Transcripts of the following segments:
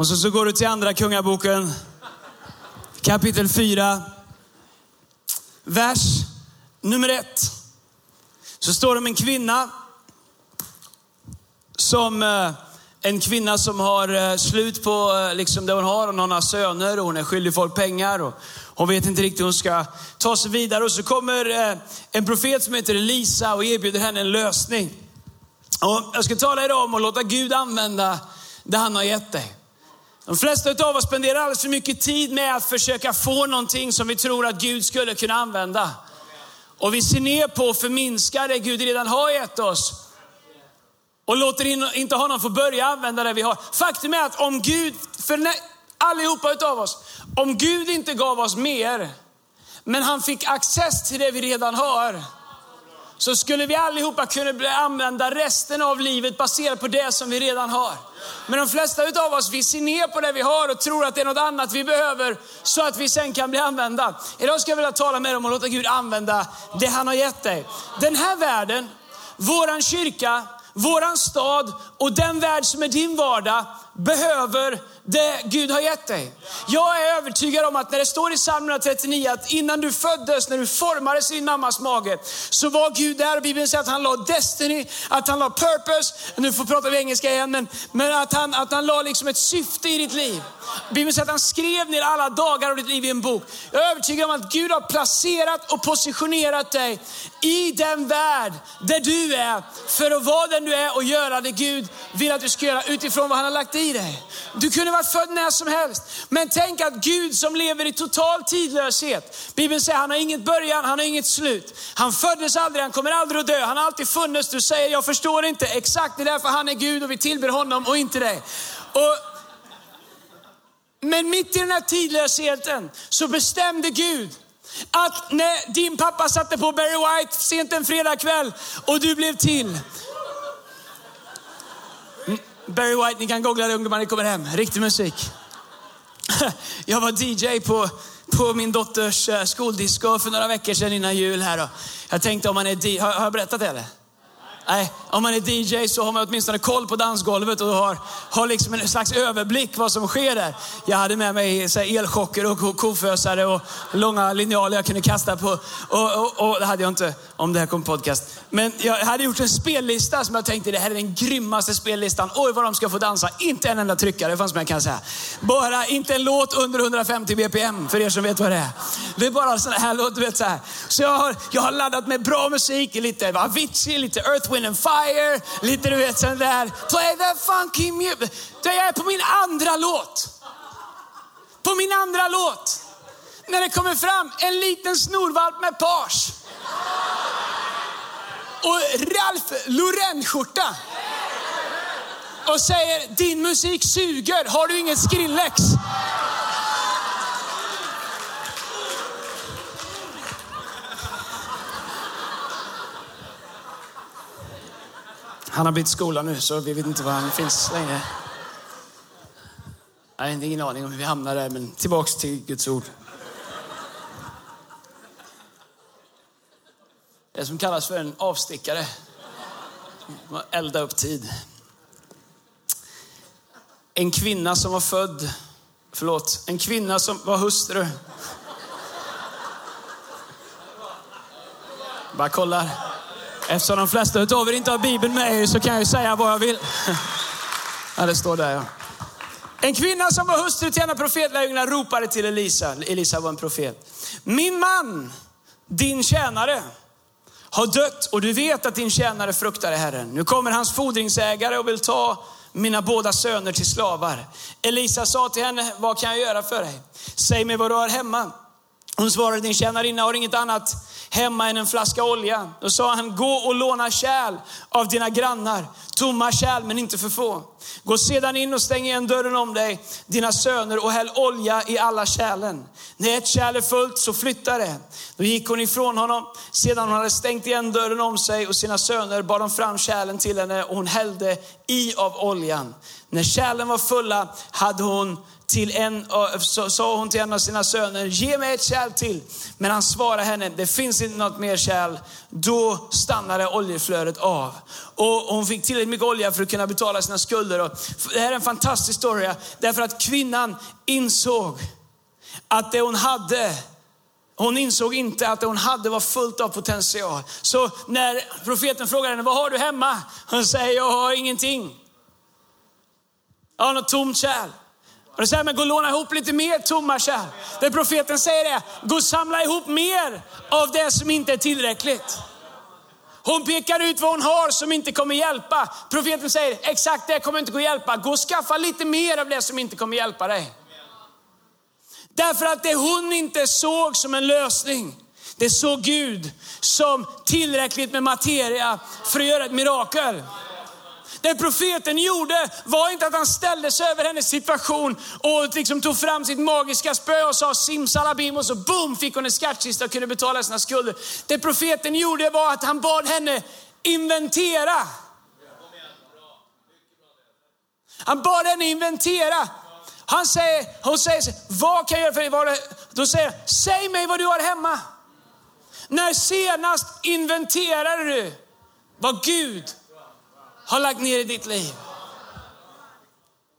Och så, så går du till andra kungaboken. Kapitel 4. Vers nummer 1. Så står det om en kvinna som eh, en kvinna som har eh, slut på eh, liksom det hon har. Hon har söner och hon är skyldig folk pengar. Och hon vet inte riktigt hur hon ska ta sig vidare. Och så kommer en profet som heter Elisa och erbjuder henne en lösning. Och jag ska tala idag om att låta Gud använda det han har gett dig. De flesta av oss spenderar alldeles för mycket tid med att försöka få någonting som vi tror att Gud skulle kunna använda. Och vi ser ner på och förminskar det Gud redan har gett oss. Och låter inte honom få börja använda det vi har. Faktum är att om Gud, för allihopa utav oss, om Gud inte gav oss mer, men han fick access till det vi redan har, så skulle vi allihopa kunna använda resten av livet baserat på det som vi redan har. Men de flesta av oss, vi ser ner på det vi har och tror att det är något annat vi behöver så att vi sen kan bli använda. Idag ska jag vilja tala med dig om att låta Gud använda det han har gett dig. Den här världen, våran kyrka, våran stad och den värld som är din vardag behöver det Gud har gett dig. Jag är övertygad om att när det står i psalm 139 att innan du föddes, när du formades i din mammas mage, så var Gud där. Och Bibeln säger att han la destiny, att han la purpose, nu får prata vi engelska igen, men, men att, han, att han la liksom ett syfte i ditt liv. Bibeln säger att han skrev ner alla dagar av ditt liv i en bok. Jag är övertygad om att Gud har placerat och positionerat dig i den värld där du är, för att vara den du är och göra det Gud vill att du ska göra utifrån vad han har lagt i dig. Du kunde varit född när som helst. Men tänk att Gud som lever i total tidlöshet. Bibeln säger han har inget början, han har inget slut. Han föddes aldrig, han kommer aldrig att dö. Han har alltid funnits. Du säger, jag förstår inte exakt, det är därför han är Gud och vi tillber honom och inte dig. Och, men mitt i den här tidlösheten så bestämde Gud att när din pappa satte på Barry White sent en fredagkväll och du blev till, Mm, Barry White, ni kan googla det ungdomar ni kommer hem. Riktig musik. Jag var DJ på, på min dotters eh, skoldisco för några veckor sedan innan jul här. Jag tänkte om man är DJ... har jag berättat det eller? Nej, om man är DJ så har man åtminstone koll på dansgolvet och har, har liksom en slags överblick vad som sker där. Jag hade med mig så elchocker och kofösare och långa linjaler jag kunde kasta på. Och, och, och, det hade jag inte om det här kom podcast. Men jag hade gjort en spellista som jag tänkte, det här är den grymmaste spellistan. Oj vad de ska få dansa. Inte en enda tryckare fanns med kan jag säga. Bara inte en låt under 150 bpm för er som vet vad det är. Det är bara sådana här låtar. du vet så här. Så jag har, jag har laddat med bra musik, lite Avicii, lite Earth, Wind and Fire, lite du vet sån där. Play the funky music. Jag är på min andra låt. På min andra låt. När det kommer fram en liten snorvalp med page och Ralf Lauren-skjorta. Och säger, din musik suger, har du inget Skrillex? Han har bytt skola nu så vi vet inte var han finns längre. Jag har ingen aning om hur vi hamnar där, men tillbaks till Guds ord. Det som kallas för en avstickare. Man eldar upp tid. En kvinna som var född, förlåt, en kvinna som var hustru. Bara kollar. Eftersom de flesta av er inte har Bibeln med er så kan jag ju säga vad jag vill. Ja, det står där ja. En kvinna som var hustru till en av profetlärjungarna ropade till Elisa. Elisa var en profet. Min man, din tjänare, har dött och du vet att din tjänare fruktar Herren. Nu kommer hans fordringsägare och vill ta mina båda söner till slavar. Elisa sa till henne, vad kan jag göra för dig? Säg mig vad du har hemma hon svarade, din tjänarinna har inget annat hemma än en flaska olja. Då sa han, gå och låna kärl av dina grannar. Tomma kärl men inte för få. Gå sedan in och stäng igen dörren om dig, dina söner och häll olja i alla kärlen. När ett kärl är fullt så flytta det. Då gick hon ifrån honom. Sedan hon hade stängt igen dörren om sig och sina söner bar de fram kärlen till henne och hon hällde i av oljan. När kärlen var fulla hade hon till en, så sa hon till en av sina söner, ge mig ett kärl till. Men han svarade henne, det finns inte något mer kärl. Då stannade oljeflödet av. Och hon fick tillräckligt mycket olja för att kunna betala sina skulder. Och det här är en fantastisk historia, därför att kvinnan insåg att det hon hade hon insåg inte att det hon hade var fullt av potential. Så när profeten frågade henne, vad har du hemma? Hon säger, jag har ingenting. Jag har något tomt kärl. Och då säger men gå och låna ihop lite mer tomma kärl. Det profeten säger är, gå och samla ihop mer av det som inte är tillräckligt. Hon pekar ut vad hon har som inte kommer hjälpa. Profeten säger, exakt det kommer inte gå att hjälpa. Gå och skaffa lite mer av det som inte kommer hjälpa dig. Därför att det hon inte såg som en lösning, det såg Gud som tillräckligt med materia för att göra ett mirakel. Det profeten gjorde var inte att han ställde sig över hennes situation och liksom tog fram sitt magiska spö och sa simsalabim och så boom fick hon en skattkista och kunde betala sina skulder. Det profeten gjorde var att han bad henne inventera. Han bad henne inventera. Han säger, hon säger, vad kan jag göra för dig? Då säger han, säg mig vad du har hemma. När senast inventerade du vad Gud har lagt ner i ditt liv.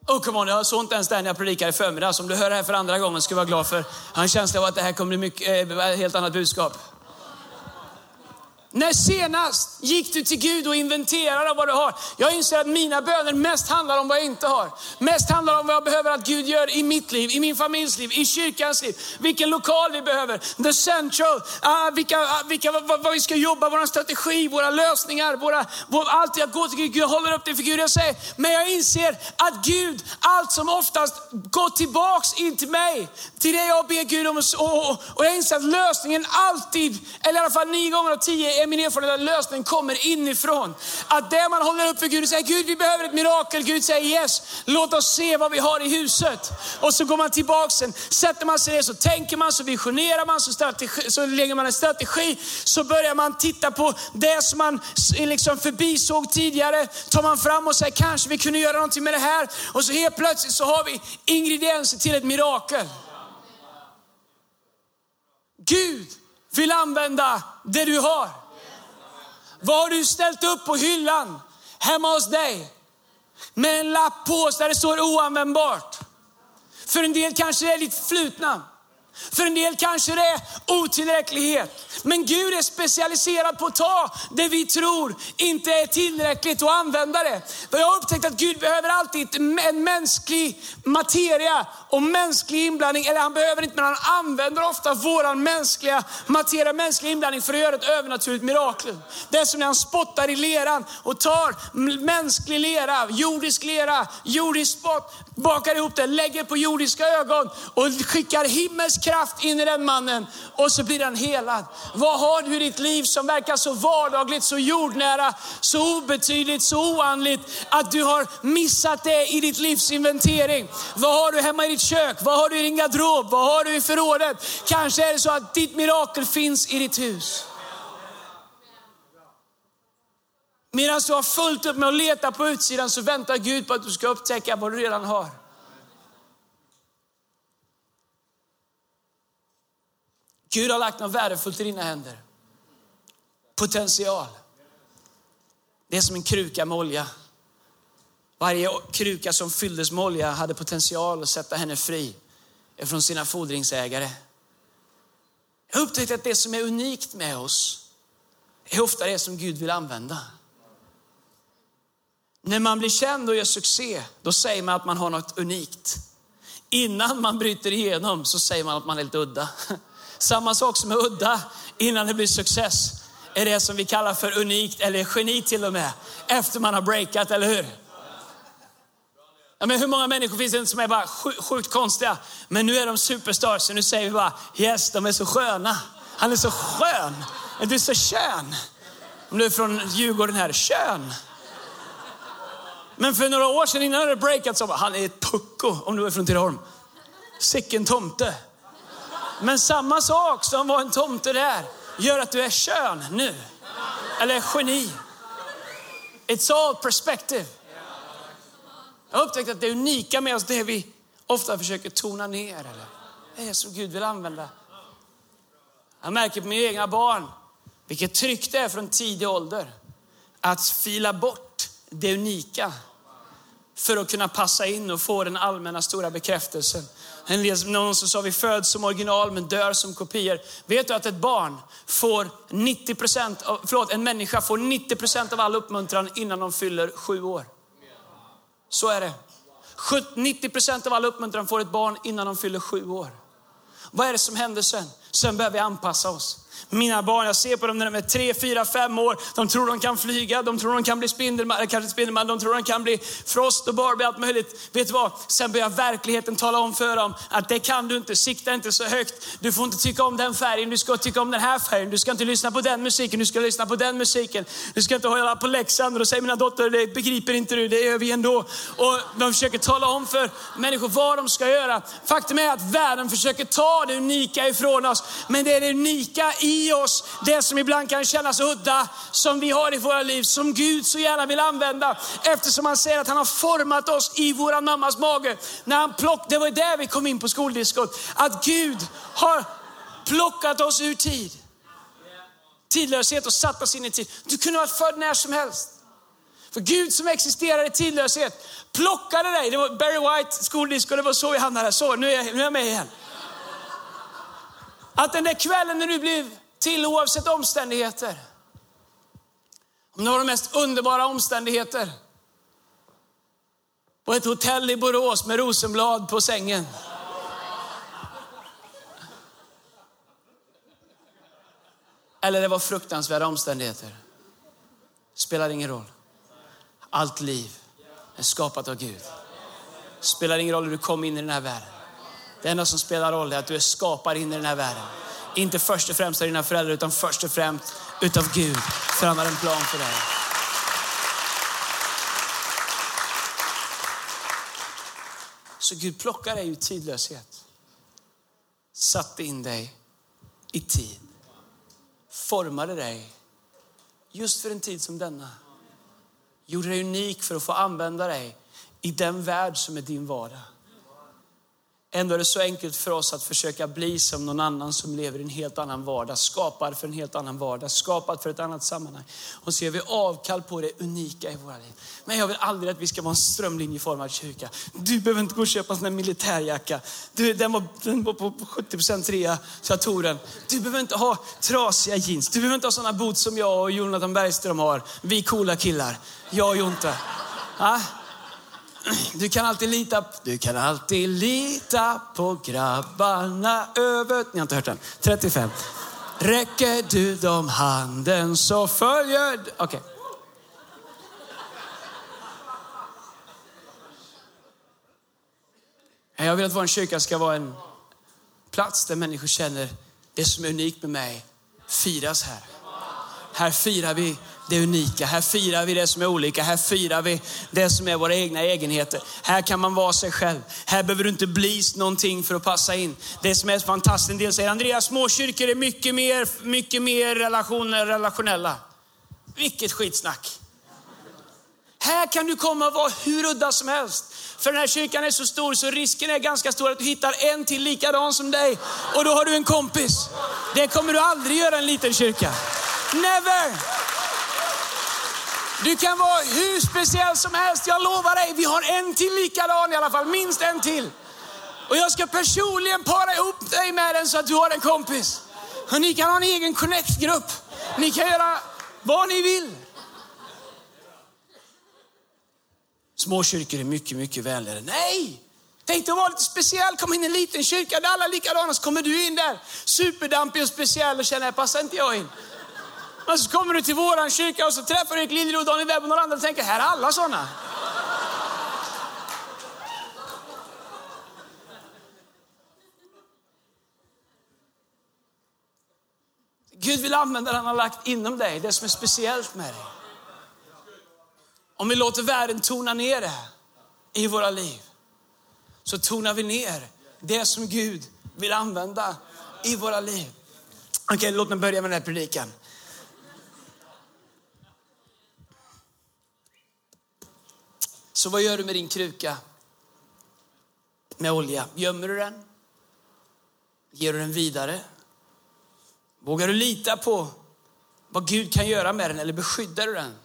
Oh, come on, jag såg inte ens det när jag predikade i förmiddags. Om du hör det här för andra gången ska du vara glad för. Jag har en känsla av att det här kommer bli mycket, eh, ett helt annat budskap. När senast gick du till Gud och inventerade vad du har? Jag inser att mina böner mest handlar om vad jag inte har. Mest handlar om vad jag behöver att Gud gör i mitt liv, i min familjs liv, i kyrkans liv. Vilken lokal vi behöver, the central, uh, vilka, uh, vilka, vad, vad, vi ska jobba, vår strategi, våra lösningar, våra, vår, allt jag går till Gud. Jag håller upp det för Gud. Jag säger, men jag inser att Gud allt som oftast går tillbaks in till mig, till det jag ber Gud om. Och, och, och jag inser att lösningen alltid, eller i alla fall nio gånger av tio, är min erfarenhet att lösningen kommer inifrån. Att det man håller upp för Gud och säger, Gud vi behöver ett mirakel. Gud säger yes, låt oss se vad vi har i huset. Och så går man tillbaka sen, sätter man sig ner, så tänker man, så visionerar man, så, strategi, så lägger man en strategi. Så börjar man titta på det som man liksom förbisåg tidigare. Tar man fram och säger, kanske vi kunde göra någonting med det här. Och så helt plötsligt så har vi ingredienser till ett mirakel. Gud vill använda det du har. Vad har du ställt upp på hyllan hemma hos dig? Med en lapp på där det står oanvändbart. För en del kanske det är lite flutna. För en del kanske det är otillräcklighet. Men Gud är specialiserad på att ta det vi tror inte är tillräckligt och använda det. För jag har upptäckt att Gud behöver alltid en mänsklig materia och mänsklig inblandning. Eller han behöver inte, men han använder ofta våran mänskliga materia, mänsklig inblandning för att göra ett övernaturligt mirakel. Det är som när han spottar i leran och tar mänsklig lera, jordisk lera, jordisk spott, bakar ihop det, lägger på jordiska ögon och skickar himmelsk kraft in i den mannen och så blir den helad. Vad har du i ditt liv som verkar så vardagligt, så jordnära, så obetydligt, så oandligt att du har missat det i ditt livs inventering? Vad har du hemma i ditt kök? Vad har du i din garderob? Vad har du i förrådet? Kanske är det så att ditt mirakel finns i ditt hus. Medan du har fullt upp med att leta på utsidan så väntar Gud på att du ska upptäcka vad du redan har. Gud har lagt något värdefullt i dina händer. Potential. Det är som en kruka med olja. Varje kruka som fylldes med olja hade potential att sätta henne fri från sina fordringsägare. Jag har upptäckt att det som är unikt med oss är ofta det som Gud vill använda. När man blir känd och gör succé, då säger man att man har något unikt. Innan man bryter igenom så säger man att man är lite udda. Samma sak som är udda innan det blir success är det som vi kallar för unikt eller geni till och med. Efter man har breakat, eller hur? Ja, men hur många människor finns det inte som är bara sjukt, sjukt konstiga? Men nu är de superstars, så nu säger vi bara yes, de är så sköna. Han är så skön. Du är så kön. Om du är från Djurgården här, kön. Men för några år sedan innan det breakat så bara, han är ett pucko om du är från Tidaholm. Sicken tomte. Men samma sak som var en tomte där gör att du är kön nu. Eller geni. It's all perspective. Jag har upptäckt att det unika med oss, det vi ofta försöker tona ner. Eller det är som Gud vill använda. Jag märker på mina egna barn vilket tryck det är från tidig ålder att fila bort det unika för att kunna passa in och få den allmänna stora bekräftelsen. Någon som sa vi föds som original men dör som kopior. Vet du att ett barn får 90 procent, förlåt en människa får 90 procent av all uppmuntran innan de fyller sju år. Så är det. 90 procent av all uppmuntran får ett barn innan de fyller sju år. Vad är det som händer sen? Sen börjar vi anpassa oss. Mina barn, jag ser på dem när de är tre, fyra, fem år. De tror de kan flyga, de tror de kan bli Spindelman, kanske Spindelman, de tror de kan bli Frost och Barbie, allt möjligt. Vet du vad? Sen börjar verkligheten tala om för dem att det kan du inte, sikta inte så högt. Du får inte tycka om den färgen, du ska tycka om den här färgen. Du ska inte lyssna på den musiken, du ska lyssna på den musiken. Du ska inte hålla på läxan. Och då säger mina dotter, det begriper inte du, det gör vi ändå. Och de försöker tala om för människor vad de ska göra. Faktum är att världen försöker ta det unika ifrån oss, men det är det unika i i oss, det som ibland kan kännas udda, som vi har i våra liv, som Gud så gärna vill använda. Eftersom han säger att han har format oss i våran mammas mage. När han plock, det var där vi kom in på skoldiskot. Att Gud har plockat oss ur tid. Tidlöshet och satt oss in i tid. Du kunde ha varit född när som helst. För Gud som existerar i tidlöshet plockade dig. Det var Barry White skoldisco, det var så vi hamnade. Så, nu är jag, nu är jag med igen. Att den där kvällen när du blev till oavsett omständigheter. Om du har de mest underbara omständigheter. På ett hotell i Borås med rosenblad på sängen. Eller det var fruktansvärda omständigheter. Spelar ingen roll. Allt liv är skapat av Gud. Spelar ingen roll hur du kom in i den här världen. Det enda som spelar roll är att du är skapad in i den här världen. Inte först och främst av dina föräldrar, utan först och främst utav Gud. För han har en plan för dig. Så Gud plockar dig ur tidlöshet. Satte in dig i tid. Formade dig just för en tid som denna. Gjorde dig unik för att få använda dig i den värld som är din vardag. Ändå är det så enkelt för oss att försöka bli som någon annan som lever i en helt annan vardag, skapad för en helt annan vardag, skapad för ett annat sammanhang. Och så gör vi avkall på det unika i våra liv. Men jag vill aldrig att vi ska vara en strömlinjeformad kyrka. Du behöver inte gå och köpa en sån där militärjacka. Du, den, var, den var på 70% rea, så jag tog den. Du behöver inte ha trasiga jeans. Du behöver inte ha sådana boots som jag och Jonathan Bergström har. Vi coola killar. Jag och Jonte. Ja? Du kan alltid lita, du kan alltid lita på grabbarna över... Ni har inte hört den? 35. Räcker du dem handen så följer... Okej. Okay. Jag vill att vår kyrka ska vara en plats där människor känner det som är unikt med mig firas här. Här firar vi det unika. Här firar vi det som är olika. Här firar vi det som är våra egna egenheter. Här kan man vara sig själv. Här behöver du inte bli någonting för att passa in. Det som är fantastiskt, en del säger Andreas, småkyrkor är mycket mer, mycket mer relationer, relationella. Vilket skitsnack. Här kan du komma och vara hur udda som helst. För den här kyrkan är så stor så risken är ganska stor att du hittar en till likadan som dig. Och då har du en kompis. Det kommer du aldrig göra i en liten kyrka. Never! Du kan vara hur speciell som helst. Jag lovar dig, vi har en till likadan i alla fall. Minst en till. Och jag ska personligen para ihop dig med den så att du har en kompis. Och ni kan ha en egen connect-grupp. Ni kan göra vad ni vill. Små kyrkor är mycket, mycket vänligare. Nej! Tänk dig att vara lite speciell, kom in i en liten kyrka där alla är likadana, så kommer du in där superdampig och speciell och känner, här passar inte jag in. Men så kommer du till våran kyrka och så träffar du Erik Liljeroth, Daniel Webb och några andra och tänker, här är alla sådana. Gud vill använda det han har lagt inom dig, det som är speciellt med dig. Om vi låter världen tona ner det i våra liv, så tonar vi ner det som Gud vill använda i våra liv. Okej, okay, låt mig börja med den här predikan. Så vad gör du med din kruka med olja? Gömmer du den? Ger du den vidare? Vågar du lita på vad Gud kan göra med den eller beskyddar du den?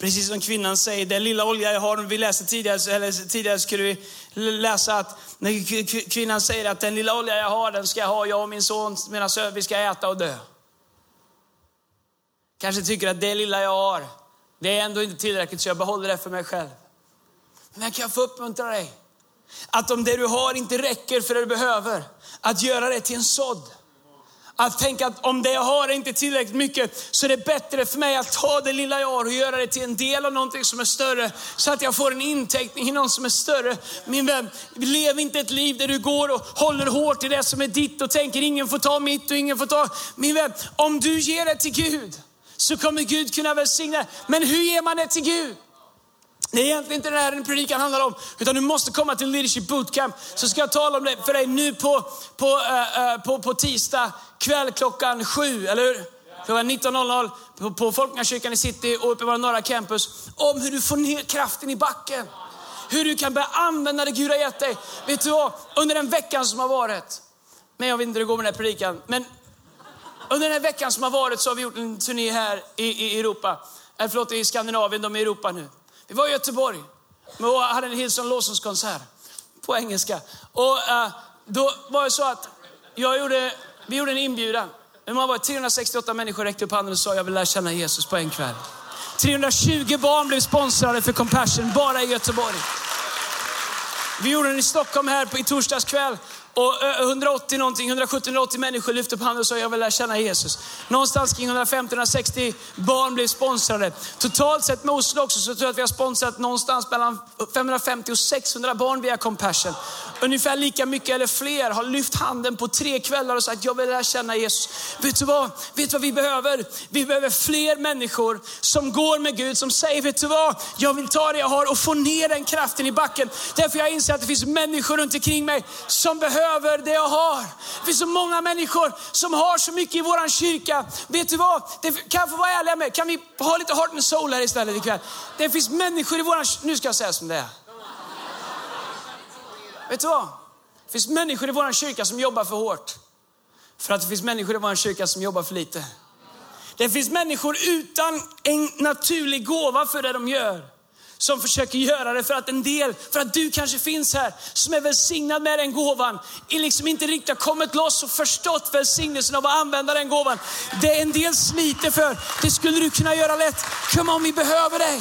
Precis som kvinnan säger, den lilla olja jag har, vi läste tidigare, eller tidigare skulle vi läsa att när kvinnan säger att den lilla olja jag har, den ska jag ha, jag och min son, mina söner, vi ska äta och dö. Kanske tycker att det lilla jag har, det är ändå inte tillräckligt så jag behåller det för mig själv. Men jag kan få uppmuntra dig, att om det du har inte räcker för det du behöver, att göra det till en sådd. Att tänka att om det jag har är inte tillräckligt mycket, så är det bättre för mig att ta det lilla jag har och göra det till en del av någonting som är större. Så att jag får en inteckning i något som är större. Min vän, lev inte ett liv där du går och håller hårt i det som är ditt och tänker ingen får ta mitt och ingen får ta. Min vän, om du ger det till Gud, så kommer Gud kunna välsigna. Men hur ger man det till Gud? Det är egentligen inte det här en predikan handlar om, utan du måste komma till Leadership Bootcamp. Så ska jag tala om det för dig nu på, på, uh, på, på tisdag kväll klockan sju, eller hur? Klockan 19.00 på, på Folkungakyrkan i city och uppe på våra norra campus. Om hur du får ner kraften i backen. Hur du kan börja använda det Gud har gett dig. Vet du vad? Under den veckan som har varit, men jag vet inte hur det går med den här predikan, men under den här veckan som har varit så har vi gjort en turné här i, i Europa. Eller förlåt, i Skandinavien, de är i Europa nu. Vi var i Göteborg och hade en Hillsong Lawsons-konsert på engelska. Och uh, då var det så att jag gjorde, vi gjorde en inbjudan. Det var 368 människor räckte upp handen och sa jag vill lära känna Jesus på en kväll. 320 barn blev sponsrade för Compassion bara i Göteborg. Vi gjorde den i Stockholm här på, i torsdags kväll och eh, 180 någonting, 170-180 människor lyfte på handen och sa jag vill lära känna Jesus. Någonstans kring 150-160 barn blev sponsrade. Totalt sett med Oslo också så tror jag att vi har sponsrat någonstans mellan 550 och 600 barn via Compassion. Ungefär lika mycket eller fler har lyft handen på tre kvällar och sagt jag vill lära känna Jesus. Vet du vad? Vet du vad vi behöver? Vi behöver fler människor som går med Gud, som säger vet du vad? Jag vill ta det jag har och få ner den kraften i backen. Därför jag inser att det finns människor runt omkring mig som behöver behöver det jag har. Det finns så många människor som har så mycket i våran kyrka. Vet du vad? Det kan jag få vara ärlig med? Kan vi ha lite heart and soul här istället ikväll? Det finns människor i våran Nu ska jag säga som det är. Vet du vad? Det finns människor i våran kyrka som jobbar för hårt. För att det finns människor i våran kyrka som jobbar för lite. Det finns människor utan en naturlig gåva för det de gör som försöker göra det för att en del, för att du kanske finns här som är välsignad med den gåvan, är liksom inte riktigt har kommit loss och förstått välsignelsen av att använda den gåvan. Det en del sliter för, det skulle du kunna göra lätt. Kom om vi behöver dig.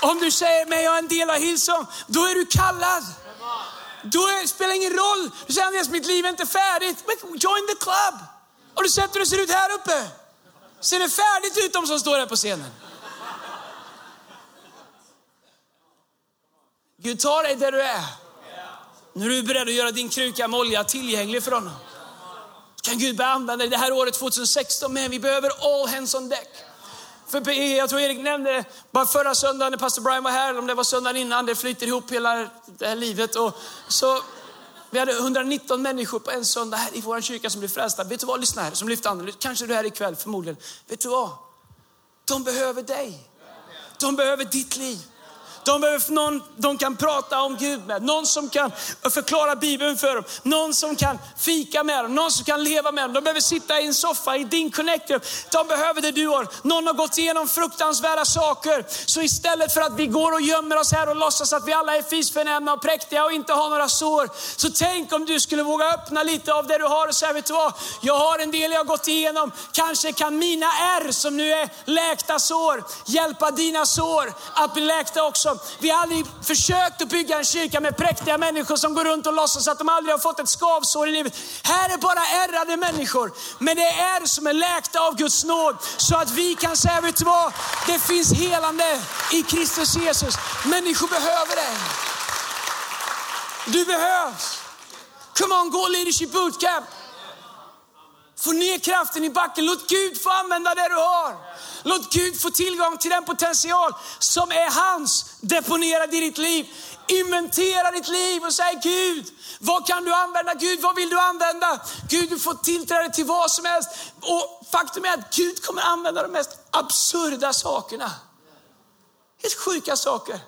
Om du säger, men jag är en del av Hillsong, då är du kallad. Då är, spelar ingen roll. Du säger, Andreas mitt liv är inte färdigt. Men join the club. Och du sätter hur det ser ut här uppe. Ser det färdigt ut de som står här på scenen? Gud tar dig där du är. Nu är du beredd att göra din kruka med olja tillgänglig för honom. Kan Gud börja använda dig det här året 2016, men vi behöver all hands on deck. För jag tror Erik nämnde bara förra söndagen när pastor Brian var här, eller om det var söndagen innan, det flyter ihop hela det här livet. Och så, vi hade 119 människor på en söndag här i vår kyrka som blev frälsta. Vet du vad, lyssna här, som lyfte anden. Kanske du är här ikväll, förmodligen. Vet du vad? De behöver dig. De behöver ditt liv. De behöver någon de kan prata om Gud med, någon som kan förklara Bibeln för dem, någon som kan fika med dem, någon som kan leva med dem. De behöver sitta i en soffa i din connector. De behöver det du har. Någon har gått igenom fruktansvärda saker. Så istället för att vi går och gömmer oss här och låtsas att vi alla är fisförnämna och präktiga och inte har några sår. Så tänk om du skulle våga öppna lite av det du har och säga, vet du vad? Jag har en del jag har gått igenom. Kanske kan mina ärr som nu är läkta sår hjälpa dina sår att bli läkta också. Vi har aldrig försökt att bygga en kyrka med präktiga människor som går runt och låtsas att de aldrig har fått ett skavsår i livet. Här är bara ärrade människor, men det är ärr som är läkta av Guds nåd. Så att vi kan säga, vet du vad? Det finns helande i Kristus Jesus. Människor behöver dig. Du behövs. Come on, gå leadership bootcamp. Få ner kraften i backen. Låt Gud få använda det du har. Låt Gud få tillgång till den potential som är hans deponerad i ditt liv. Inventera ditt liv och säg Gud, vad kan du använda? Gud, vad vill du använda? Gud, du får tillträde till vad som helst. Och faktum är att Gud kommer använda de mest absurda sakerna. Helt sjuka saker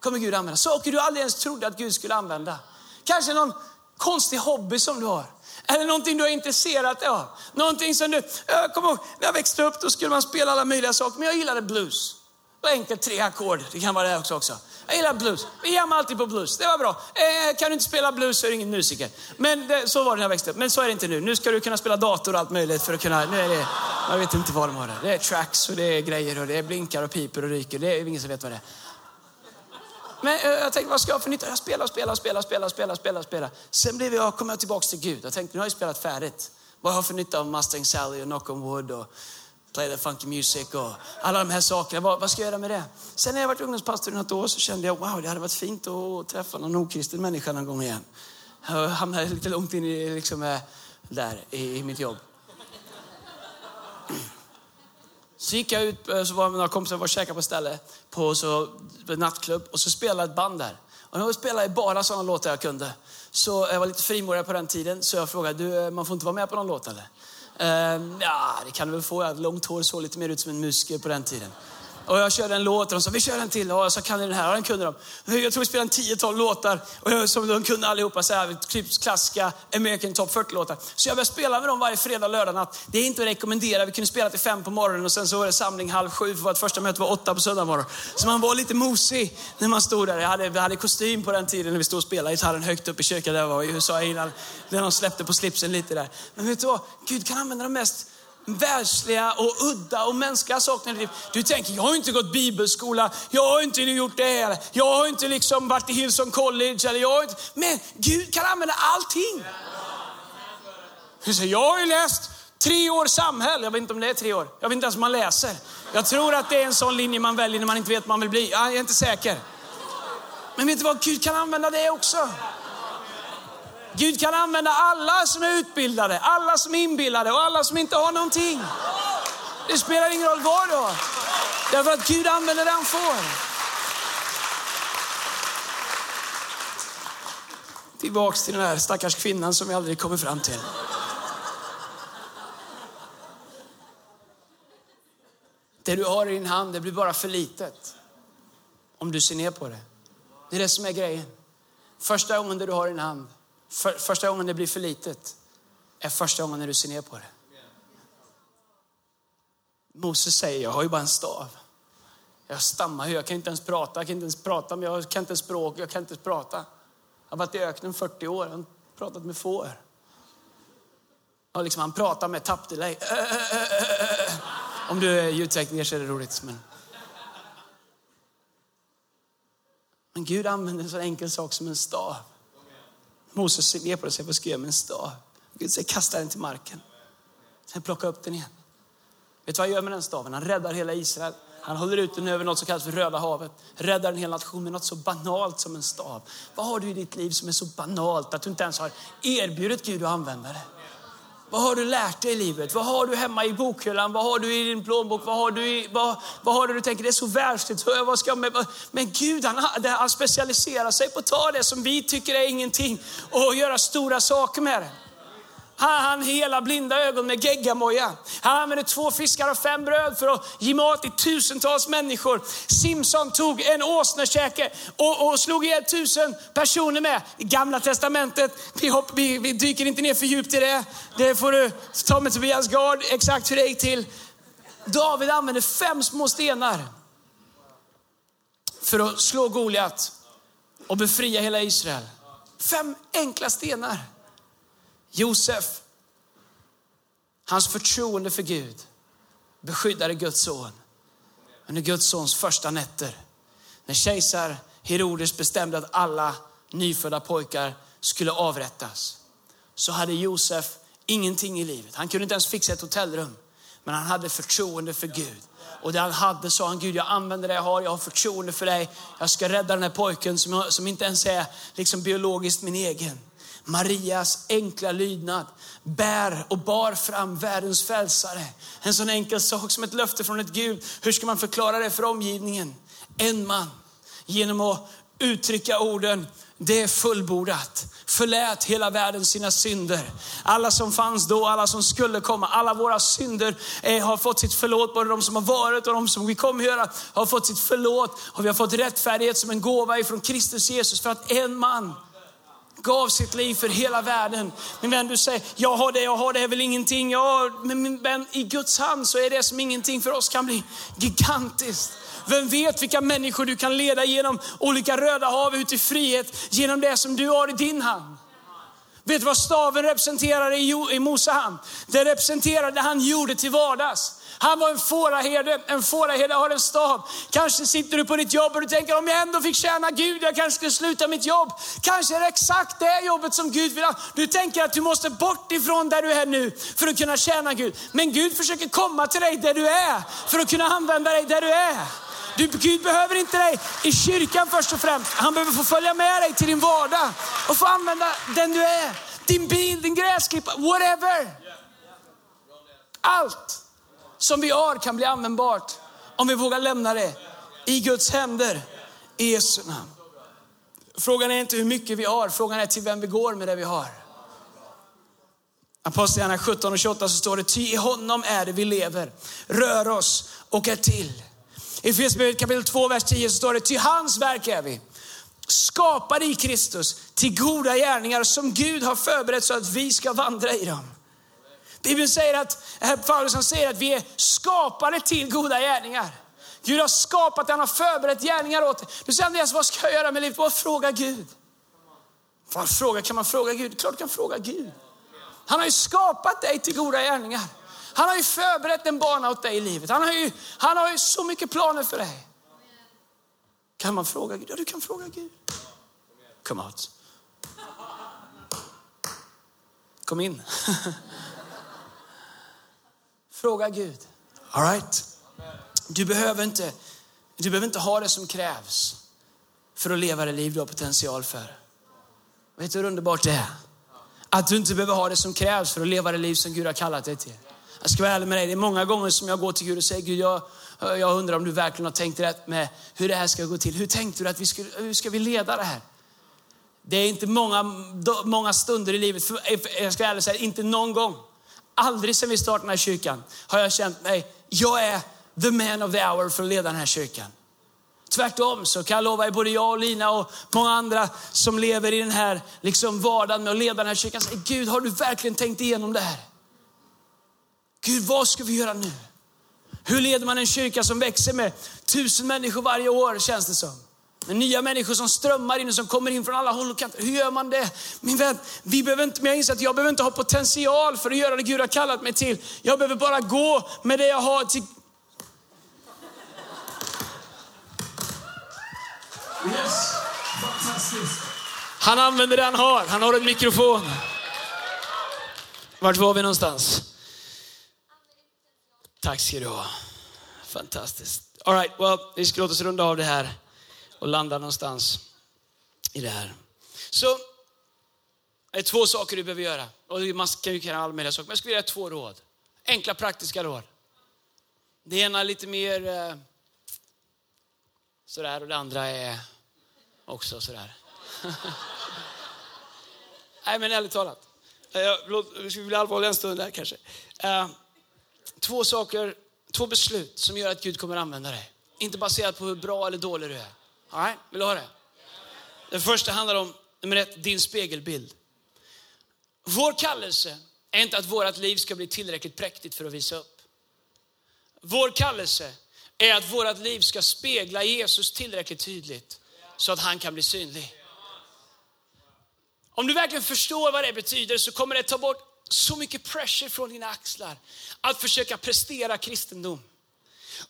kommer Gud använda. Saker du aldrig ens trodde att Gud skulle använda. Kanske någon konstig hobby som du har. Eller någonting du är intresserad av. Någonting som du, jag kommer ihåg, när jag växte upp då skulle man spela alla möjliga saker, men jag gillade blues. Det var enkelt tre ackord, det kan vara det också. också. Jag gillar blues. Vi jammar alltid på blues. Det var bra. Eh, kan du inte spela blues så är du ingen musiker. Men det, så var det när jag växte upp. Men så är det inte nu. Nu ska du kunna spela dator och allt möjligt för att kunna... Nu är det, jag vet inte vad de har där. Det är tracks och det är grejer och det är blinkar och piper och ryker. Det är ingen som vet vad det är. Men eh, jag tänkte, vad ska jag för nytta? Jag spelar, spelar, spelar, spelar, spelar, spelar, spelar. Sen blev jag, kom jag tillbaka till Gud. Jag tänkte, nu har jag spelat färdigt. Vad har jag för nytta av Mustang Sally och Knock on Wood och Play the Funky Music och alla de här sakerna. Vad, vad ska jag göra med det? Sen när jag varit ungdomspastor i något år så kände jag, wow, det hade varit fint att träffa någon okristen människa någon gång igen. Jag hamnade lite långt in i, liksom, eh, där i, i mitt jobb. Så gick jag ut, eh, så var några kompisar var och käkade på ställe på så, på nattklubb och så spelade ett band där. Och de spelade bara sådana låtar jag kunde. Så jag var lite frimodig på den tiden så jag frågade, du, eh, man får inte vara med på någon låt eller? Ehm, ja, det kan du väl få. Jag hade långt hår såg lite mer ut som en musiker på den tiden. Och jag körde en låt och de sa, vi kör en till. Och jag sa, kan ni den här? Ja, den kunde de. Jag tror vi spelade en tiotal låtar och jag, som de kunde allihopa, så här, typ klassiska American Top 40-låtar. Så jag började spela med dem varje fredag och lördag natt. Det är inte att rekommendera. Vi kunde spela till fem på morgonen och sen så var det samling halv sju för vårt första möte var åtta på söndag morgon. Så man var lite mosig när man stod där. Jag hade, vi hade kostym på den tiden när vi stod och spelade gitarren högt upp i kyrkan där jag var i USA innan. När de släppte på slipsen lite där. Men vet du vad? Gud kan använda de mest världsliga och udda och mänskliga saker Du tänker, jag har inte gått bibelskola, jag har inte gjort det här, jag har inte liksom varit i Hillsong College, eller jag har inte... men Gud kan använda allting. Du säger, jag har ju läst tre år samhälle, jag vet inte om det är tre år, jag vet inte ens om man läser. Jag tror att det är en sån linje man väljer när man inte vet vad man vill bli, jag är inte säker. Men vet du vad, Gud kan använda det också. Gud kan använda alla som är utbildade, alla som är inbillade och alla som inte har någonting. Det spelar ingen roll var då. Därför att Gud använder det han får. Tillbaks till den här stackars kvinnan som vi aldrig kommer fram till. Det du har i din hand, det blir bara för litet. Om du ser ner på det. Det är det som är grejen. Första gången det du har i din hand, för, första gången det blir för litet är första gången när du ser ner på det. Moses säger, jag har ju bara en stav. Jag stammar jag kan inte ens prata, jag kan inte ens prata, men jag kan inte språk, jag kan inte ens prata. Jag har varit i öknen 40 år, jag har pratat med får. Och liksom, han pratar med tappdelay. Om du är ljudtekniker så är det roligt. Men... men Gud använder en så enkel sak som en stav. Moses ser ner på det och säger, vad ska jag göra med en stav? Gud säger, kasta den till marken. Sen plocka upp den igen. Vet du vad han gör med den staven? Han räddar hela Israel. Han håller ut den över något som kallas för Röda havet. Räddar en hel nation med något så banalt som en stav. Vad har du i ditt liv som är så banalt att du inte ens har erbjudit Gud att använda det? Vad har du lärt dig i livet? Vad har du hemma i bokhyllan? Vad har du i din plånbok? Vad har du, i, vad, vad har du, du tänker det är så världsligt. Vad ska med? Men Gud han, han specialiserar sig på att ta det som vi tycker är ingenting och göra stora saker med det. Han, han hela blinda ögon med geggamoja. Han använde två fiskar och fem bröd för att ge mat till tusentals människor. Simson tog en åsnekäke och, och slog ihjäl tusen personer med. I gamla testamentet, vi, hopp, vi, vi dyker inte ner för djupt i det. Det får du ta med Tobias Gard, exakt hur det gick till. David använde fem små stenar för att slå Goliat och befria hela Israel. Fem enkla stenar. Josef, hans förtroende för Gud beskyddade Guds son under Guds sons första nätter. När kejsar Herodes bestämde att alla nyfödda pojkar skulle avrättas så hade Josef ingenting i livet. Han kunde inte ens fixa ett hotellrum. Men han hade förtroende för Gud. Och det han hade sa han, Gud jag använder det jag har, jag har förtroende för dig. Jag ska rädda den här pojken som, som inte ens är liksom biologiskt min egen. Marias enkla lydnad bär och bar fram världens frälsare. En sån enkel sak som ett löfte från ett Gud. Hur ska man förklara det för omgivningen? En man, genom att uttrycka orden, det är fullbordat. Förlät hela världen sina synder. Alla som fanns då, alla som skulle komma, alla våra synder eh, har fått sitt förlåt. Både de som har varit och de som vi kommer göra har fått sitt förlåt. Och vi har fått rättfärdighet som en gåva ifrån Kristus Jesus för att en man gav sitt liv för hela världen. Min vän, du säger, jag har det, jag har det, är väl ingenting. Ja, men min vän, i Guds hand så är det som ingenting för oss kan bli gigantiskt. Vem vet vilka människor du kan leda genom olika röda hav ut i frihet genom det som du har i din hand. Vet du vad staven representerar i Mose hand? Det representerar det han gjorde till vardags. Han var en fåraherde, en fåraherde har en stav. Kanske sitter du på ditt jobb och du tänker om jag ändå fick tjäna Gud, jag kanske skulle sluta mitt jobb. Kanske är det exakt det jobbet som Gud vill ha. Du tänker att du måste bort ifrån där du är nu för att kunna tjäna Gud. Men Gud försöker komma till dig där du är för att kunna använda dig där du är. Du, Gud behöver inte dig i kyrkan först och främst. Han behöver få följa med dig till din vardag och få använda den du är. Din bil, din gräsklippa, whatever. Allt som vi har kan bli användbart om vi vågar lämna det i Guds händer i Jesu namn. Frågan är inte hur mycket vi har, frågan är till vem vi går med det vi har. Apostlagärningarna 17 och 28 så står det, ty i honom är det vi lever, rör oss och är till. I Efesierbrevet kapitel 2, vers 10 så står det, ty hans verk är vi. Skapade i Kristus till goda gärningar som Gud har förberett så att vi ska vandra i dem. Bibeln säger att, Paulus säger att vi är skapade till goda gärningar. Gud har skapat, han har förberett gärningar åt dig. Du säger Andreas, vad ska jag göra med livet? Bara fråga Gud. Fråga, kan man fråga Gud? Klart du kan fråga Gud. Han har ju skapat dig till goda gärningar. Han har ju förberett en bana åt dig i livet. Han har ju, han har ju så mycket planer för dig. Kan man fråga Gud? Ja, du kan fråga Gud. Come out. Kom in. Fråga Gud. All right? Du behöver, inte, du behöver inte ha det som krävs för att leva det liv du har potential för. Vet du hur underbart det är? Att du inte behöver ha det som krävs för att leva det liv som Gud har kallat dig till. Jag ska vara ärlig med dig, det är många gånger som jag går till Gud och säger, Gud jag, jag undrar om du verkligen har tänkt rätt med hur det här ska gå till. Hur tänkte du att vi skulle, hur ska vi leda det här? Det är inte många, många stunder i livet, för, jag ska ärligt säga, inte någon gång. Aldrig sedan vi startade den här kyrkan har jag känt mig, jag är the man of the hour för att leda den här kyrkan. Tvärtom så kan jag lova er, både jag och Lina och många andra som lever i den här liksom vardagen med att leda den här kyrkan. Säger, Gud, har du verkligen tänkt igenom det här? Gud, vad ska vi göra nu? Hur leder man en kyrka som växer med tusen människor varje år känns det som? Med nya människor som strömmar in och som kommer in från alla håll och kanter. Hur gör man det? Min vän, vi behöver inte, men jag inser att jag behöver inte ha potential för att göra det Gud har kallat mig till. Jag behöver bara gå med det jag har till... Yes, fantastiskt. Han använder det han har. Han har en mikrofon. Vart var vi någonstans? Tack ska du ha. Fantastiskt. All right, well, vi ska låta oss runda av det här och landa någonstans i det här. Så det är två saker du behöver göra. Och man kan ju kunna all möjliga saker, men jag skulle vilja ge två råd. Enkla praktiska råd. Det ena är lite mer eh, sådär och det andra är också sådär. Nej men ärligt talat. Vi ska bli allvarliga en stund där kanske. Eh, två saker, två beslut som gör att Gud kommer använda dig. Inte baserat på hur bra eller dålig du är. Nej, vill du ha det? Det första handlar om, nummer ett, din spegelbild. Vår kallelse är inte att vårt liv ska bli tillräckligt präktigt för att visa upp. Vår kallelse är att vårt liv ska spegla Jesus tillräckligt tydligt så att han kan bli synlig. Om du verkligen förstår vad det betyder så kommer det ta bort så mycket pressure från dina axlar att försöka prestera kristendom.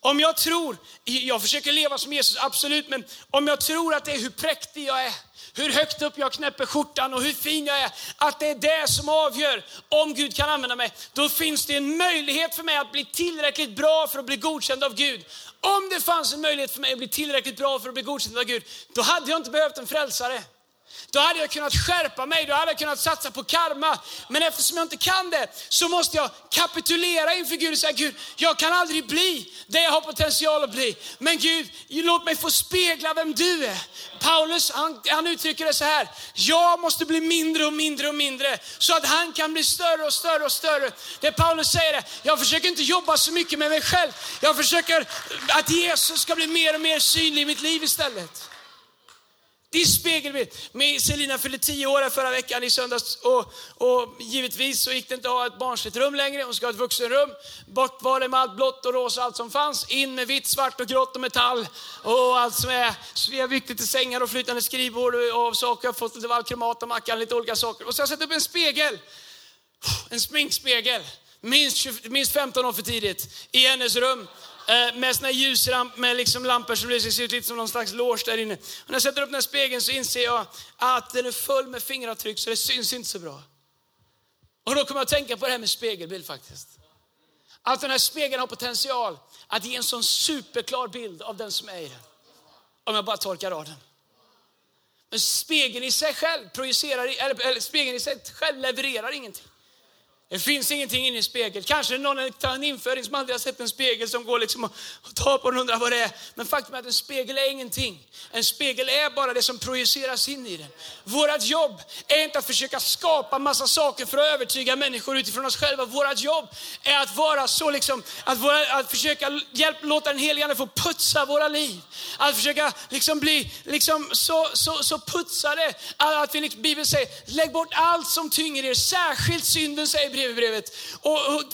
Om jag tror, jag försöker leva som Jesus, absolut, men om jag tror att det är hur präktig jag är, hur högt upp jag knäpper skjortan och hur fin jag är, att det är det som avgör om Gud kan använda mig, då finns det en möjlighet för mig att bli tillräckligt bra för att bli godkänd av Gud. Om det fanns en möjlighet för mig att bli tillräckligt bra för att bli godkänd av Gud, då hade jag inte behövt en frälsare. Då hade jag kunnat skärpa mig, då hade jag kunnat satsa på karma. Men eftersom jag inte kan det så måste jag kapitulera inför Gud och säga Gud, jag kan aldrig bli det jag har potential att bli. Men Gud, låt mig få spegla vem du är. Paulus han, han uttrycker det så här, jag måste bli mindre och mindre och mindre så att han kan bli större och större och större. Det Paulus säger är, jag försöker inte jobba så mycket med mig själv. Jag försöker att Jesus ska bli mer och mer synlig i mitt liv istället. Din spegelbild. Med Selina fyllde tio år förra veckan i söndags och, och givetvis så gick det inte att ha ett barnsligt rum längre. Hon ska ha ett vuxenrum. Bort var det med allt blått och rosa, allt som fanns. In med vitt, svart och grått och metall och allt som är. Så vi har viktigt lite sängar och flytande skrivbord och och saker. Jag har fått lite valkromat och mackan, lite olika saker. Och så har jag satt upp en spegel. En sminkspegel. Minst, 20, minst 15 år för tidigt i hennes rum. Eh, med såna ljusramp, med liksom lampor som lyser, ser ut lite som någon slags loge där inne. Och när jag sätter upp den här spegeln så inser jag att den är full med fingeravtryck så det syns inte så bra. Och då kommer jag att tänka på det här med spegelbild faktiskt. Att den här spegeln har potential att ge en sån superklar bild av den som är i den. Om jag bara torkar av den. Men spegeln i sig själv projicerar, eller spegeln i sig själv levererar ingenting. Det finns ingenting inne i spegeln. Kanske någon tar en införing som aldrig har sett en spegel som går liksom och tar på den och undrar vad det är. Men faktum är att en spegel är ingenting. En spegel är bara det som projiceras in i den. Vårt jobb är inte att försöka skapa massa saker för att övertyga människor utifrån oss själva. Vårt jobb är att vara så liksom, att, våra, att försöka hjälp, låta den helige Ande få putsa våra liv. Att försöka liksom bli liksom så, så, så putsade att vi, liksom, Bibeln säger, lägg bort allt som tynger er, särskilt synden säger Hebreerbrevet. Och, och,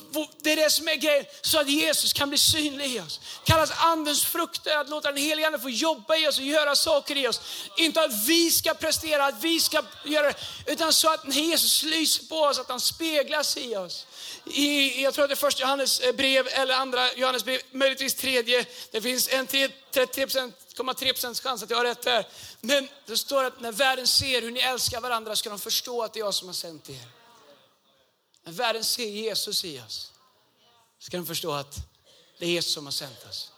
det är det som är grejen, så att Jesus kan bli synlig i oss. kallas andens frukter, att låta den helige Ande få jobba i oss och göra saker i oss. Inte att vi ska prestera, att vi ska göra det, utan så att Jesus lyser på oss, att han speglas i oss. I, jag tror att det är första Johannes eh, brev eller andra Johannes brev, möjligtvis tredje. Det finns en 33,3 procents chans att jag har rätt här. Men det står att när världen ser hur ni älskar varandra ska de förstå att det är jag som har sänt er. När världen ser Jesus i oss ska de förstå att det är Jesus som har sänt oss.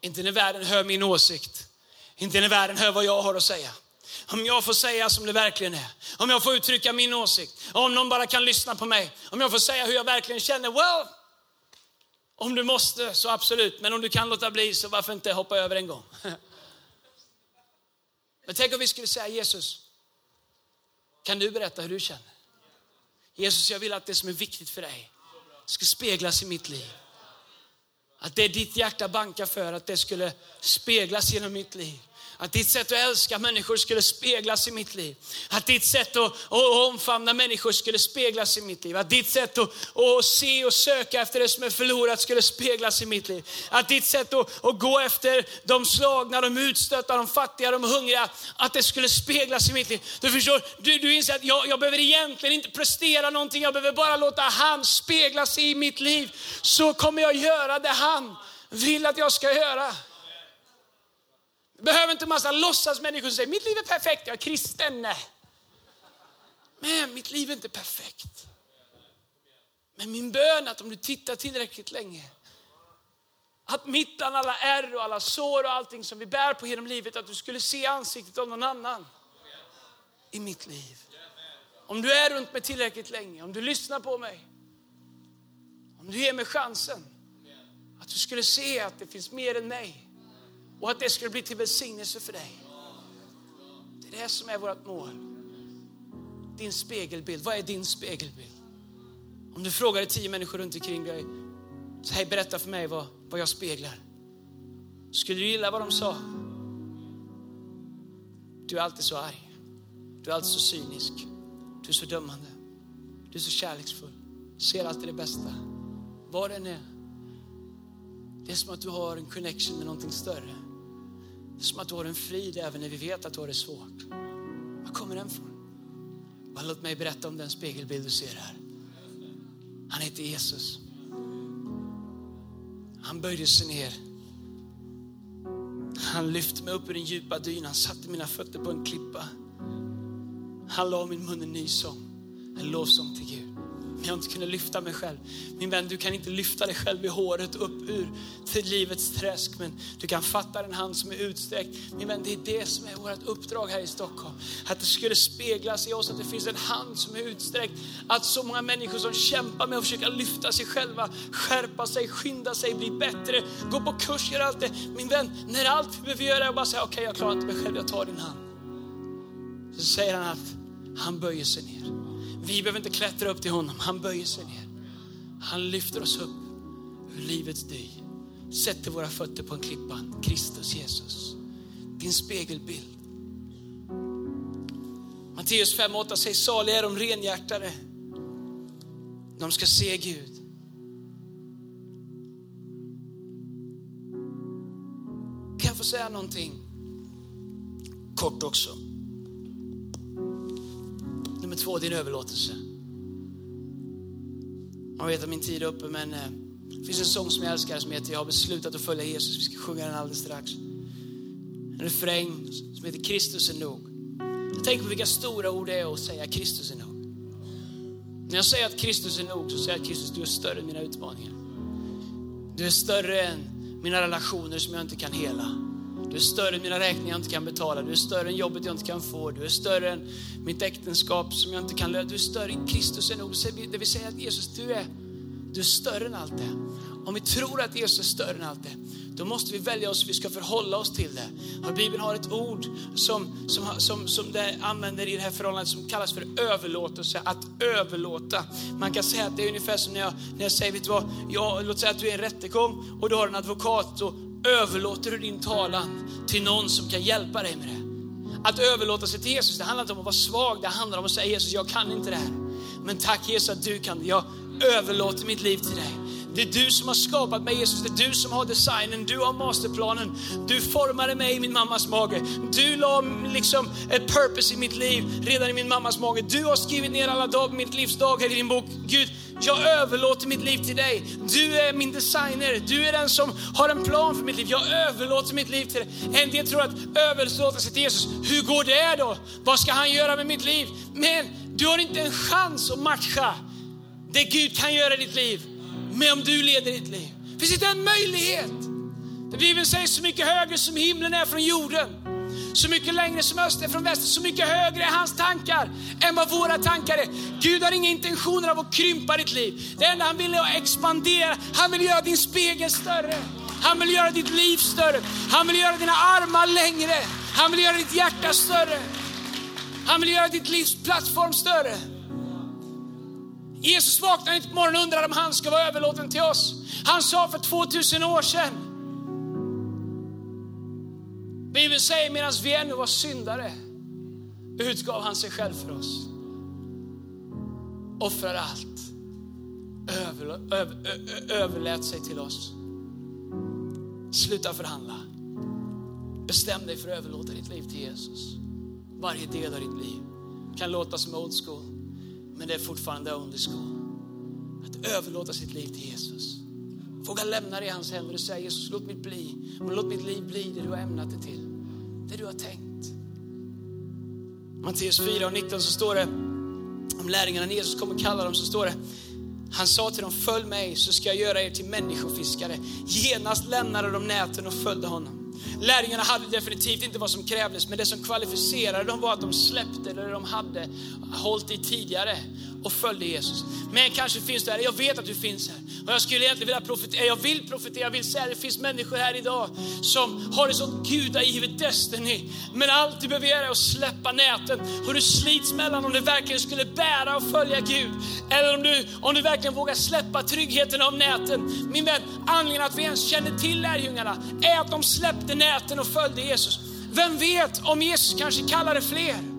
Inte när världen hör min åsikt, inte när världen hör vad jag har att säga. Om jag får säga som det verkligen är, om jag får uttrycka min åsikt, om någon bara kan lyssna på mig, om jag får säga hur jag verkligen känner, well, om du måste så absolut, men om du kan låta bli så varför inte hoppa över en gång. Men tänk om vi skulle säga Jesus, kan du berätta hur du känner? Jesus, jag vill att det som är viktigt för dig ska speglas i mitt liv. Att det ditt hjärta bankar för, att det skulle speglas genom mitt liv. Att ditt sätt att älska människor skulle speglas i mitt liv. Att ditt sätt att, att omfamna människor skulle speglas i mitt liv. Att ditt sätt att, att se och söka efter det som är förlorat skulle speglas i mitt liv. Att ditt sätt att, att gå efter de slagna, de utstötta, de fattiga, de hungriga, att det skulle speglas i mitt liv. Du förstår, du, du inser att jag, jag behöver egentligen inte prestera någonting, jag behöver bara låta han speglas i mitt liv. Så kommer jag göra det han vill att jag ska göra. Du Behöver inte en massa låtsasmänniskor som säger, mitt liv är perfekt, jag är kristen. Men mitt liv är inte perfekt. Men min bön är att om du tittar tillräckligt länge, att mitt bland alla ärr och alla sår och allting som vi bär på genom livet, att du skulle se ansiktet av någon annan i mitt liv. Om du är runt mig tillräckligt länge, om du lyssnar på mig, om du ger mig chansen, att du skulle se att det finns mer än mig. Och att det skulle bli till välsignelse för dig. Det är det som är vårt mål. Din spegelbild. Vad är din spegelbild? Om du frågar tio människor runt omkring dig, så hej berätta för mig vad, vad jag speglar. Skulle du gilla vad de sa? Du är alltid så arg. Du är alltid så cynisk. Du är så dömande. Du är så kärleksfull. Ser alltid det bästa. Vad det än är. Det är som att du har en connection med någonting större. Det är som att du har en frid även när vi vet att du har det svårt. Var kommer den ifrån? Bara låt mig berätta om den spegelbild du ser här. Han heter Jesus. Han böjde sig ner. Han lyfte mig upp ur den djupa dynan, satte mina fötter på en klippa. Han la min mun en ny sång, en lovsång till Gud men jag inte kunde lyfta mig själv. Min vän, du kan inte lyfta dig själv i håret upp ur till livets träsk, men du kan fatta den hand som är utsträckt. Min vän, det är det som är vårt uppdrag här i Stockholm. Att det skulle speglas i oss, att det finns en hand som är utsträckt. Att så många människor som kämpar med att försöka lyfta sig själva, skärpa sig, skynda sig, bli bättre, gå på kurs, göra allt det. Min vän, när allt vi behöver göra är bara säga, okej okay, jag klarar inte mig själv, jag tar din hand. Så säger han att han böjer sig ner. Vi behöver inte klättra upp till honom, han böjer sig ner. Han lyfter oss upp ur livets dy. Sätter våra fötter på en klippa, Kristus Jesus. Din spegelbild. Matteus 5.8 säger saliga är de renhjärtade. De ska se Gud. Kan jag få säga någonting kort också? Två, din överlåtelse. Man vet att min tid är uppe, men eh, det finns en sång som jag älskar som heter Jag har beslutat att följa Jesus. Vi ska sjunga den alldeles strax. En refräng som heter Kristus är nog. Jag tänker på vilka stora ord det är att säga Kristus är nog. När jag säger att Kristus är nog så säger jag att Kristus, du är större än mina utmaningar. Du är större än mina relationer som jag inte kan hela. Du är större än mina räkningar jag inte kan betala. Du är större än jobbet jag inte kan få. Du är större än mitt äktenskap som jag inte kan lösa. Du är större. än Kristus än. Det vill säga att Jesus, du är, du är större än allt det. Om vi tror att Jesus är större än allt det, då måste vi välja oss hur vi ska förhålla oss till det. Och Bibeln har ett ord som, som, som, som det använder i det här förhållandet som kallas för överlåtelse, att överlåta. Man kan säga att det är ungefär som när jag, när jag säger, vet du vad, jag, låt säga att du är en rättegång och du har en advokat och överlåter du din talan till någon som kan hjälpa dig med det. Att överlåta sig till Jesus, det handlar inte om att vara svag, det handlar om att säga Jesus, jag kan inte det här. Men tack Jesus att du kan det. Jag överlåter mitt liv till dig. Det är du som har skapat mig Jesus, det är du som har designen, du har masterplanen. Du formade mig i min mammas mage. Du la liksom ett purpose i mitt liv redan i min mammas mage. Du har skrivit ner alla dagar, mitt livs dagar i din bok. Gud, jag överlåter mitt liv till dig. Du är min designer. Du är den som har en plan för mitt liv. Jag överlåter mitt liv till dig. En del tror att överlåta sig till Jesus, hur går det då? Vad ska han göra med mitt liv? Men du har inte en chans att matcha det Gud kan göra i ditt liv med om du leder ditt liv. Finns inte en möjlighet? Bibeln säger så mycket högre som himlen är från jorden så mycket längre som öster från väster, så mycket högre är hans tankar än vad våra tankar är. Gud har inga intentioner av att krympa ditt liv. Det enda han vill är att expandera. Han vill göra din spegel större. Han vill göra ditt liv större. Han vill göra dina armar längre. Han vill göra ditt hjärta större. Han vill göra ditt livs plattform större. Jesus vaknade inte på morgonen och undrade om han ska vara överlåten till oss. Han sa för 2000 år sedan, Bibeln säger medan vi ännu var syndare utgav han sig själv för oss. Offrade allt. Över, över, överlät sig till oss. Sluta förhandla. Bestäm dig för att överlåta ditt liv till Jesus. Varje del av ditt liv kan låta som old school, men det är fortfarande only school. Att överlåta sitt liv till Jesus. Våga lämna det i hans händer och säga Jesus, låt mitt, bli, låt mitt liv bli det du har ämnat det till. Det du har tänkt. Matteus 4 och 19 så står det om lärjungarna när Jesus kommer kalla dem så står det han sa till dem, följ mig så ska jag göra er till människofiskare. Genast lämnade de näten och följde honom. Lärjungarna hade definitivt inte vad som krävdes, men det som kvalificerade dem var att de släppte det de hade hållit i tidigare och följde Jesus. Men kanske finns du här, jag vet att du finns här. Och jag skulle egentligen vilja profetera, eh, jag vill profetera, jag vill säga det finns människor här idag som har ett sånt gudagivet destiny. Men allt du behöver göra är att släppa näten och du slits mellan om du verkligen skulle bära och följa Gud. Eller om du, om du verkligen vågar släppa tryggheten av näten. Min vän, anledningen att vi ens känner till lärjungarna är att de släppte näten och följde Jesus. Vem vet om Jesus kanske kallade fler?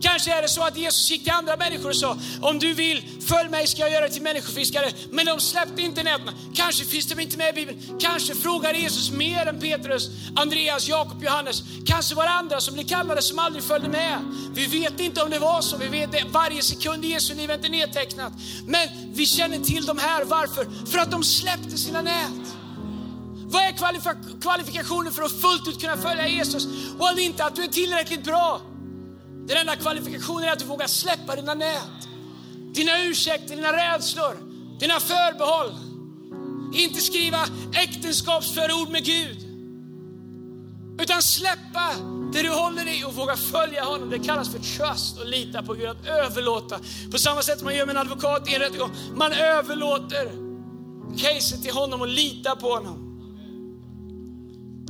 Kanske är det så att Jesus gick till andra människor och sa, om du vill, följ mig ska jag göra dig till människofiskare. Men de släppte inte näten. Kanske finns de inte med i Bibeln. Kanske frågar Jesus mer än Petrus, Andreas, Jakob, Johannes. Kanske var det andra som blev kallade som aldrig följde med. Vi vet inte om det var så. Vi vet det. Varje sekund i Jesu liv är inte nedtecknat. Men vi känner till de här. Varför? För att de släppte sina nät. Vad är kvalifikationen för att fullt ut kunna följa Jesus? Well, inte att du är tillräckligt bra. Den enda kvalifikationen är att du vågar släppa dina nät. dina ursäkter, dina rädslor, dina förbehåll. Inte skriva äktenskapsförord med Gud. Utan släppa det du håller i och våga följa honom. Det kallas för trust och lita på Gud, att överlåta. På samma sätt som man gör med en advokat i en rättegång. Man överlåter caset till honom och litar på honom.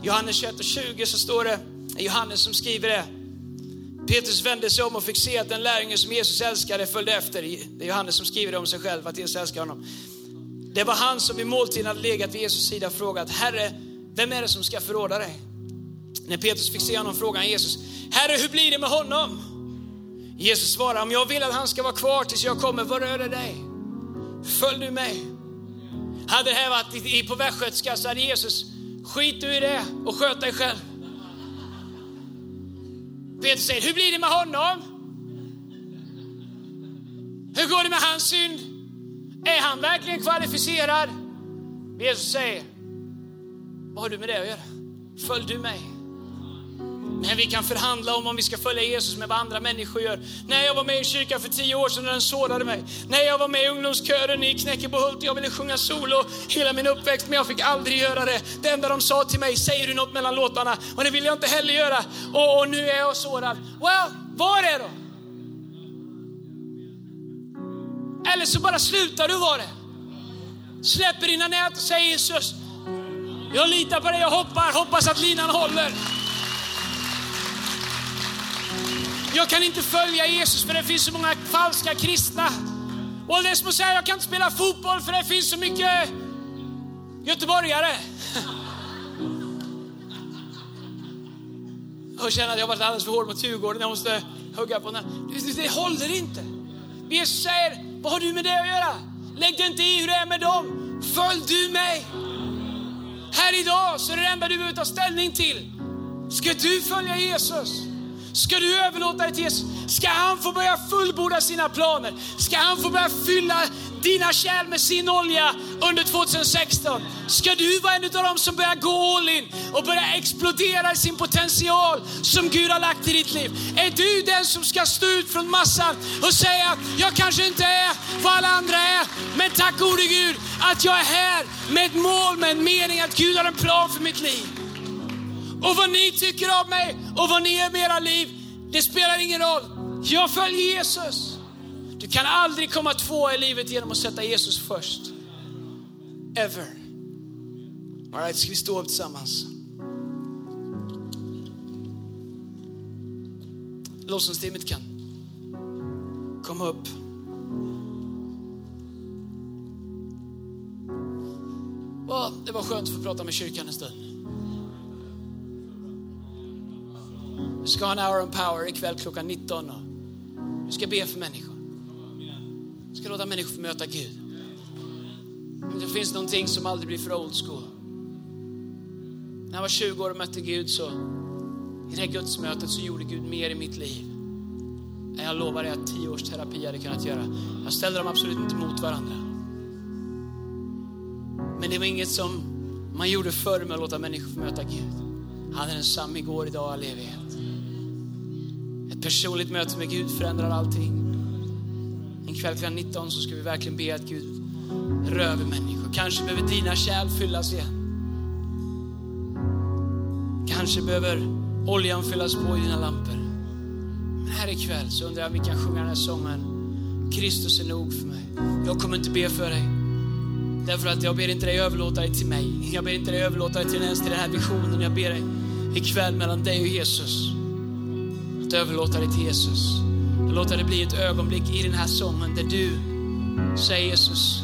Johannes 21 och 20 så står det, Johannes som skriver det. Petrus vände sig om och fick se att den lärjunge som Jesus älskade följde efter. Det är Johannes som skriver det om sig själv, att Jesus älskar honom. Det var han som i måltiden hade legat vid Jesus sida och frågat, Herre, vem är det som ska förråda dig? När Petrus fick se honom frågade han Jesus, Herre hur blir det med honom? Jesus svarade, om jag vill att han ska vara kvar tills jag kommer, vad rör det dig? Följ du mig. Hade det här varit på västgötska så hade Jesus, skit du i det och sköt dig själv. Petrus säger, hur blir det med honom? Hur går det med hans synd? Är han verkligen kvalificerad? Jesus säger, vad har du med det att göra? Följ du mig. Men vi kan förhandla om om vi ska följa Jesus med vad andra människor gör. När jag var med i kyrkan för tio år sedan och den sårade mig. När jag var med i ungdomskören i Knäckebohult och jag ville sjunga solo hela min uppväxt men jag fick aldrig göra det. Det enda de sa till mig, säger du något mellan låtarna? Och det vill jag inte heller göra. Och, och nu är jag sårad. Well, var det då? Eller så bara slutar du vara det. Släpper dina nät och säger Jesus, jag litar på dig, jag hoppar, hoppas att linan håller. Jag kan inte följa Jesus för det finns så många falska kristna. Och det är som att säga, jag kan inte spela fotboll för det finns så mycket göteborgare. Jag känner att jag har varit alldeles för hård mot Djurgården, jag måste hugga på den. Det, det håller inte. Jesus säger, vad har du med det att göra? Lägg dig inte i hur det är med dem. Följ du mig. Här idag så är det enda du behöver ta ställning till. Ska du följa Jesus? Ska du överlåta dig till Jesus? Ska han få börja fullborda sina planer? Ska han få börja fylla dina kärl med sin olja under 2016? Ska du vara en av dem som börjar gå all in och börja explodera i sin potential som Gud har lagt i ditt liv? Är du den som ska stå ut från massan och säga, jag kanske inte är vad alla andra är, men tack gode Gud att jag är här med ett mål, med en mening, att Gud har en plan för mitt liv. Och vad ni tycker om mig och vad ni är med era liv, det spelar ingen roll. Jag följer Jesus. Du kan aldrig komma två i livet genom att sätta Jesus först. Ever. All right, ska vi stå upp tillsammans? Lovsångsteamet kan komma upp. det var skönt att få prata med kyrkan en stund. Vi ska ha en hour of power ikväll klockan 19. Vi ska be för människor. Vi ska låta människor få möta Gud. Det finns någonting som aldrig blir för old school. När jag var 20 år och mötte Gud så i det här gudsmötet så gjorde Gud mer i mitt liv än jag lovar dig att tio års terapi hade kunnat göra. Jag ställde dem absolut inte mot varandra. Men det var inget som man gjorde förr med att låta människor få möta Gud. Han är densamme igår, idag och all evighet. Ett personligt möte med Gud förändrar allting. En kväll klockan 19 så ska vi verkligen be att Gud rör vid människor. Kanske behöver dina kärl fyllas igen. Kanske behöver oljan fyllas på i dina lampor. Men här ikväll så undrar jag om vi kan sjunga den här sången. Kristus är nog för mig. Jag kommer inte be för dig. Därför att jag ber inte dig överlåta dig till mig. Jag ber inte dig överlåta dig till, ens till den här visionen. Jag ber dig ikväll mellan dig och Jesus. Att överlåta dig till Jesus. Att Låta det bli ett ögonblick i den här sången där du säger Jesus,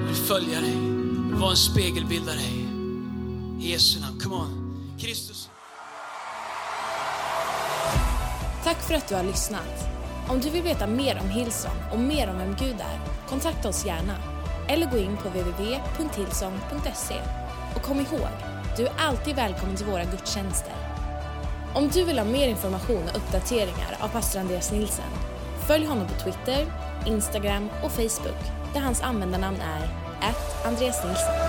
jag vill följa dig. Jag vill vara en spegelbild av dig. I Jesu namn. Come on. Kristus. Tack för att du har lyssnat. Om du vill veta mer om Hillsong och mer om vem Gud är, kontakta oss gärna. Eller gå in på www.hillsong.se. Och kom ihåg, du är alltid välkommen till våra gudstjänster. Om du vill ha mer information och uppdateringar av pastor Andreas Nilsen, följ honom på Twitter, Instagram och Facebook där hans användarnamn är Andreas Nilsen.